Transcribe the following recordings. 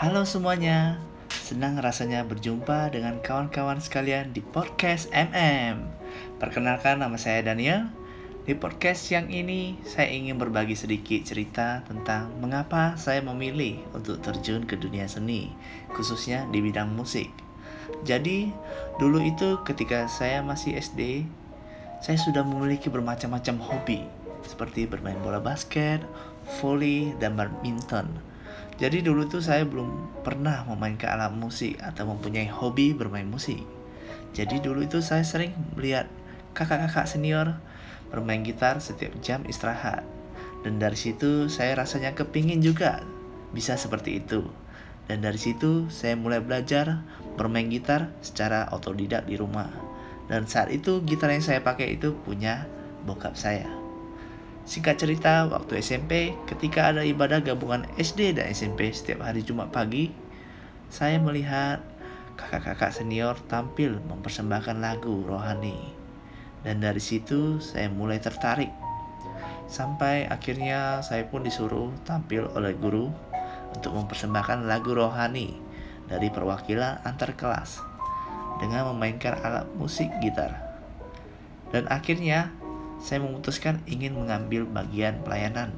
Halo semuanya, senang rasanya berjumpa dengan kawan-kawan sekalian di podcast MM. Perkenalkan nama saya Daniel. Di podcast yang ini, saya ingin berbagi sedikit cerita tentang mengapa saya memilih untuk terjun ke dunia seni, khususnya di bidang musik. Jadi, dulu itu ketika saya masih SD, saya sudah memiliki bermacam-macam hobi, seperti bermain bola basket, volley, dan badminton. Jadi dulu tuh saya belum pernah memainkan alat musik atau mempunyai hobi bermain musik. Jadi dulu itu saya sering melihat kakak-kakak senior bermain gitar setiap jam istirahat. Dan dari situ saya rasanya kepingin juga bisa seperti itu. Dan dari situ saya mulai belajar bermain gitar secara otodidak di rumah. Dan saat itu gitar yang saya pakai itu punya bokap saya. Singkat cerita, waktu SMP, ketika ada ibadah gabungan SD dan SMP setiap hari Jumat pagi, saya melihat kakak-kakak senior tampil mempersembahkan lagu rohani. Dan dari situ saya mulai tertarik. Sampai akhirnya saya pun disuruh tampil oleh guru untuk mempersembahkan lagu rohani dari perwakilan antar kelas dengan memainkan alat musik gitar. Dan akhirnya saya memutuskan ingin mengambil bagian pelayanan.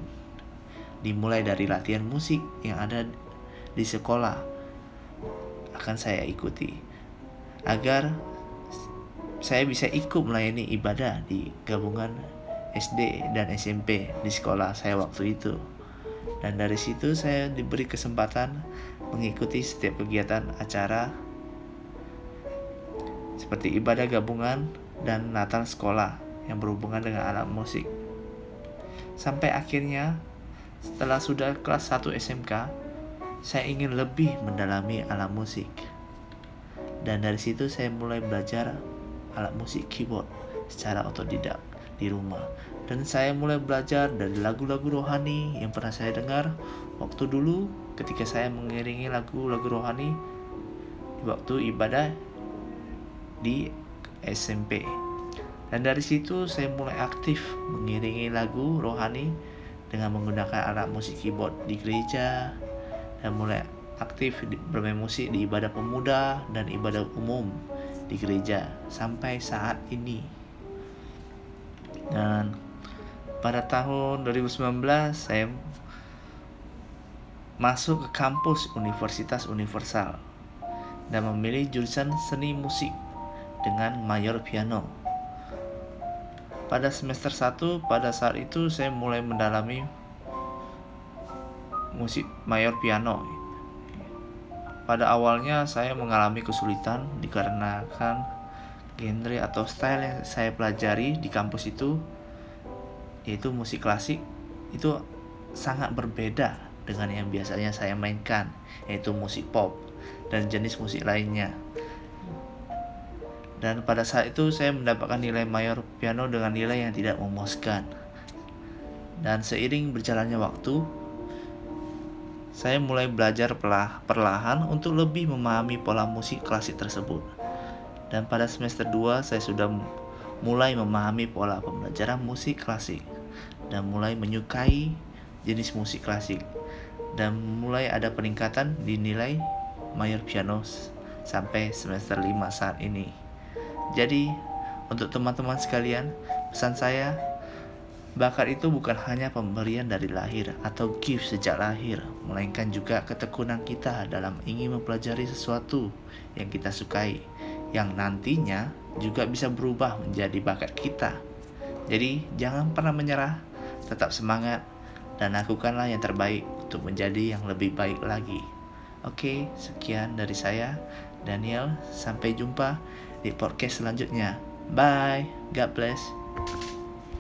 Dimulai dari latihan musik yang ada di sekolah akan saya ikuti agar saya bisa ikut melayani ibadah di gabungan SD dan SMP di sekolah saya waktu itu. Dan dari situ saya diberi kesempatan mengikuti setiap kegiatan acara seperti ibadah gabungan dan Natal sekolah yang berhubungan dengan alat musik. Sampai akhirnya, setelah sudah kelas 1 SMK, saya ingin lebih mendalami alat musik. Dan dari situ saya mulai belajar alat musik keyboard secara otodidak di rumah. Dan saya mulai belajar dari lagu-lagu rohani yang pernah saya dengar waktu dulu ketika saya mengiringi lagu-lagu rohani di waktu ibadah di SMP. Dan dari situ saya mulai aktif mengiringi lagu rohani dengan menggunakan alat musik keyboard di gereja dan mulai aktif bermain musik di ibadah pemuda dan ibadah umum di gereja sampai saat ini. Dan pada tahun 2019 saya masuk ke kampus Universitas Universal dan memilih jurusan seni musik dengan mayor piano pada semester 1 pada saat itu saya mulai mendalami musik mayor piano. Pada awalnya saya mengalami kesulitan dikarenakan genre atau style yang saya pelajari di kampus itu yaitu musik klasik itu sangat berbeda dengan yang biasanya saya mainkan yaitu musik pop dan jenis musik lainnya dan pada saat itu saya mendapatkan nilai mayor piano dengan nilai yang tidak memuaskan. Dan seiring berjalannya waktu, saya mulai belajar perlahan untuk lebih memahami pola musik klasik tersebut. Dan pada semester 2 saya sudah mulai memahami pola pembelajaran musik klasik dan mulai menyukai jenis musik klasik dan mulai ada peningkatan di nilai mayor piano sampai semester 5 saat ini. Jadi, untuk teman-teman sekalian, pesan saya, bakat itu bukan hanya pemberian dari lahir atau gift sejak lahir, melainkan juga ketekunan kita dalam ingin mempelajari sesuatu yang kita sukai, yang nantinya juga bisa berubah menjadi bakat kita. Jadi, jangan pernah menyerah, tetap semangat, dan lakukanlah yang terbaik untuk menjadi yang lebih baik lagi. Oke, sekian dari saya, Daniel. Sampai jumpa di podcast selanjutnya. Bye. God bless.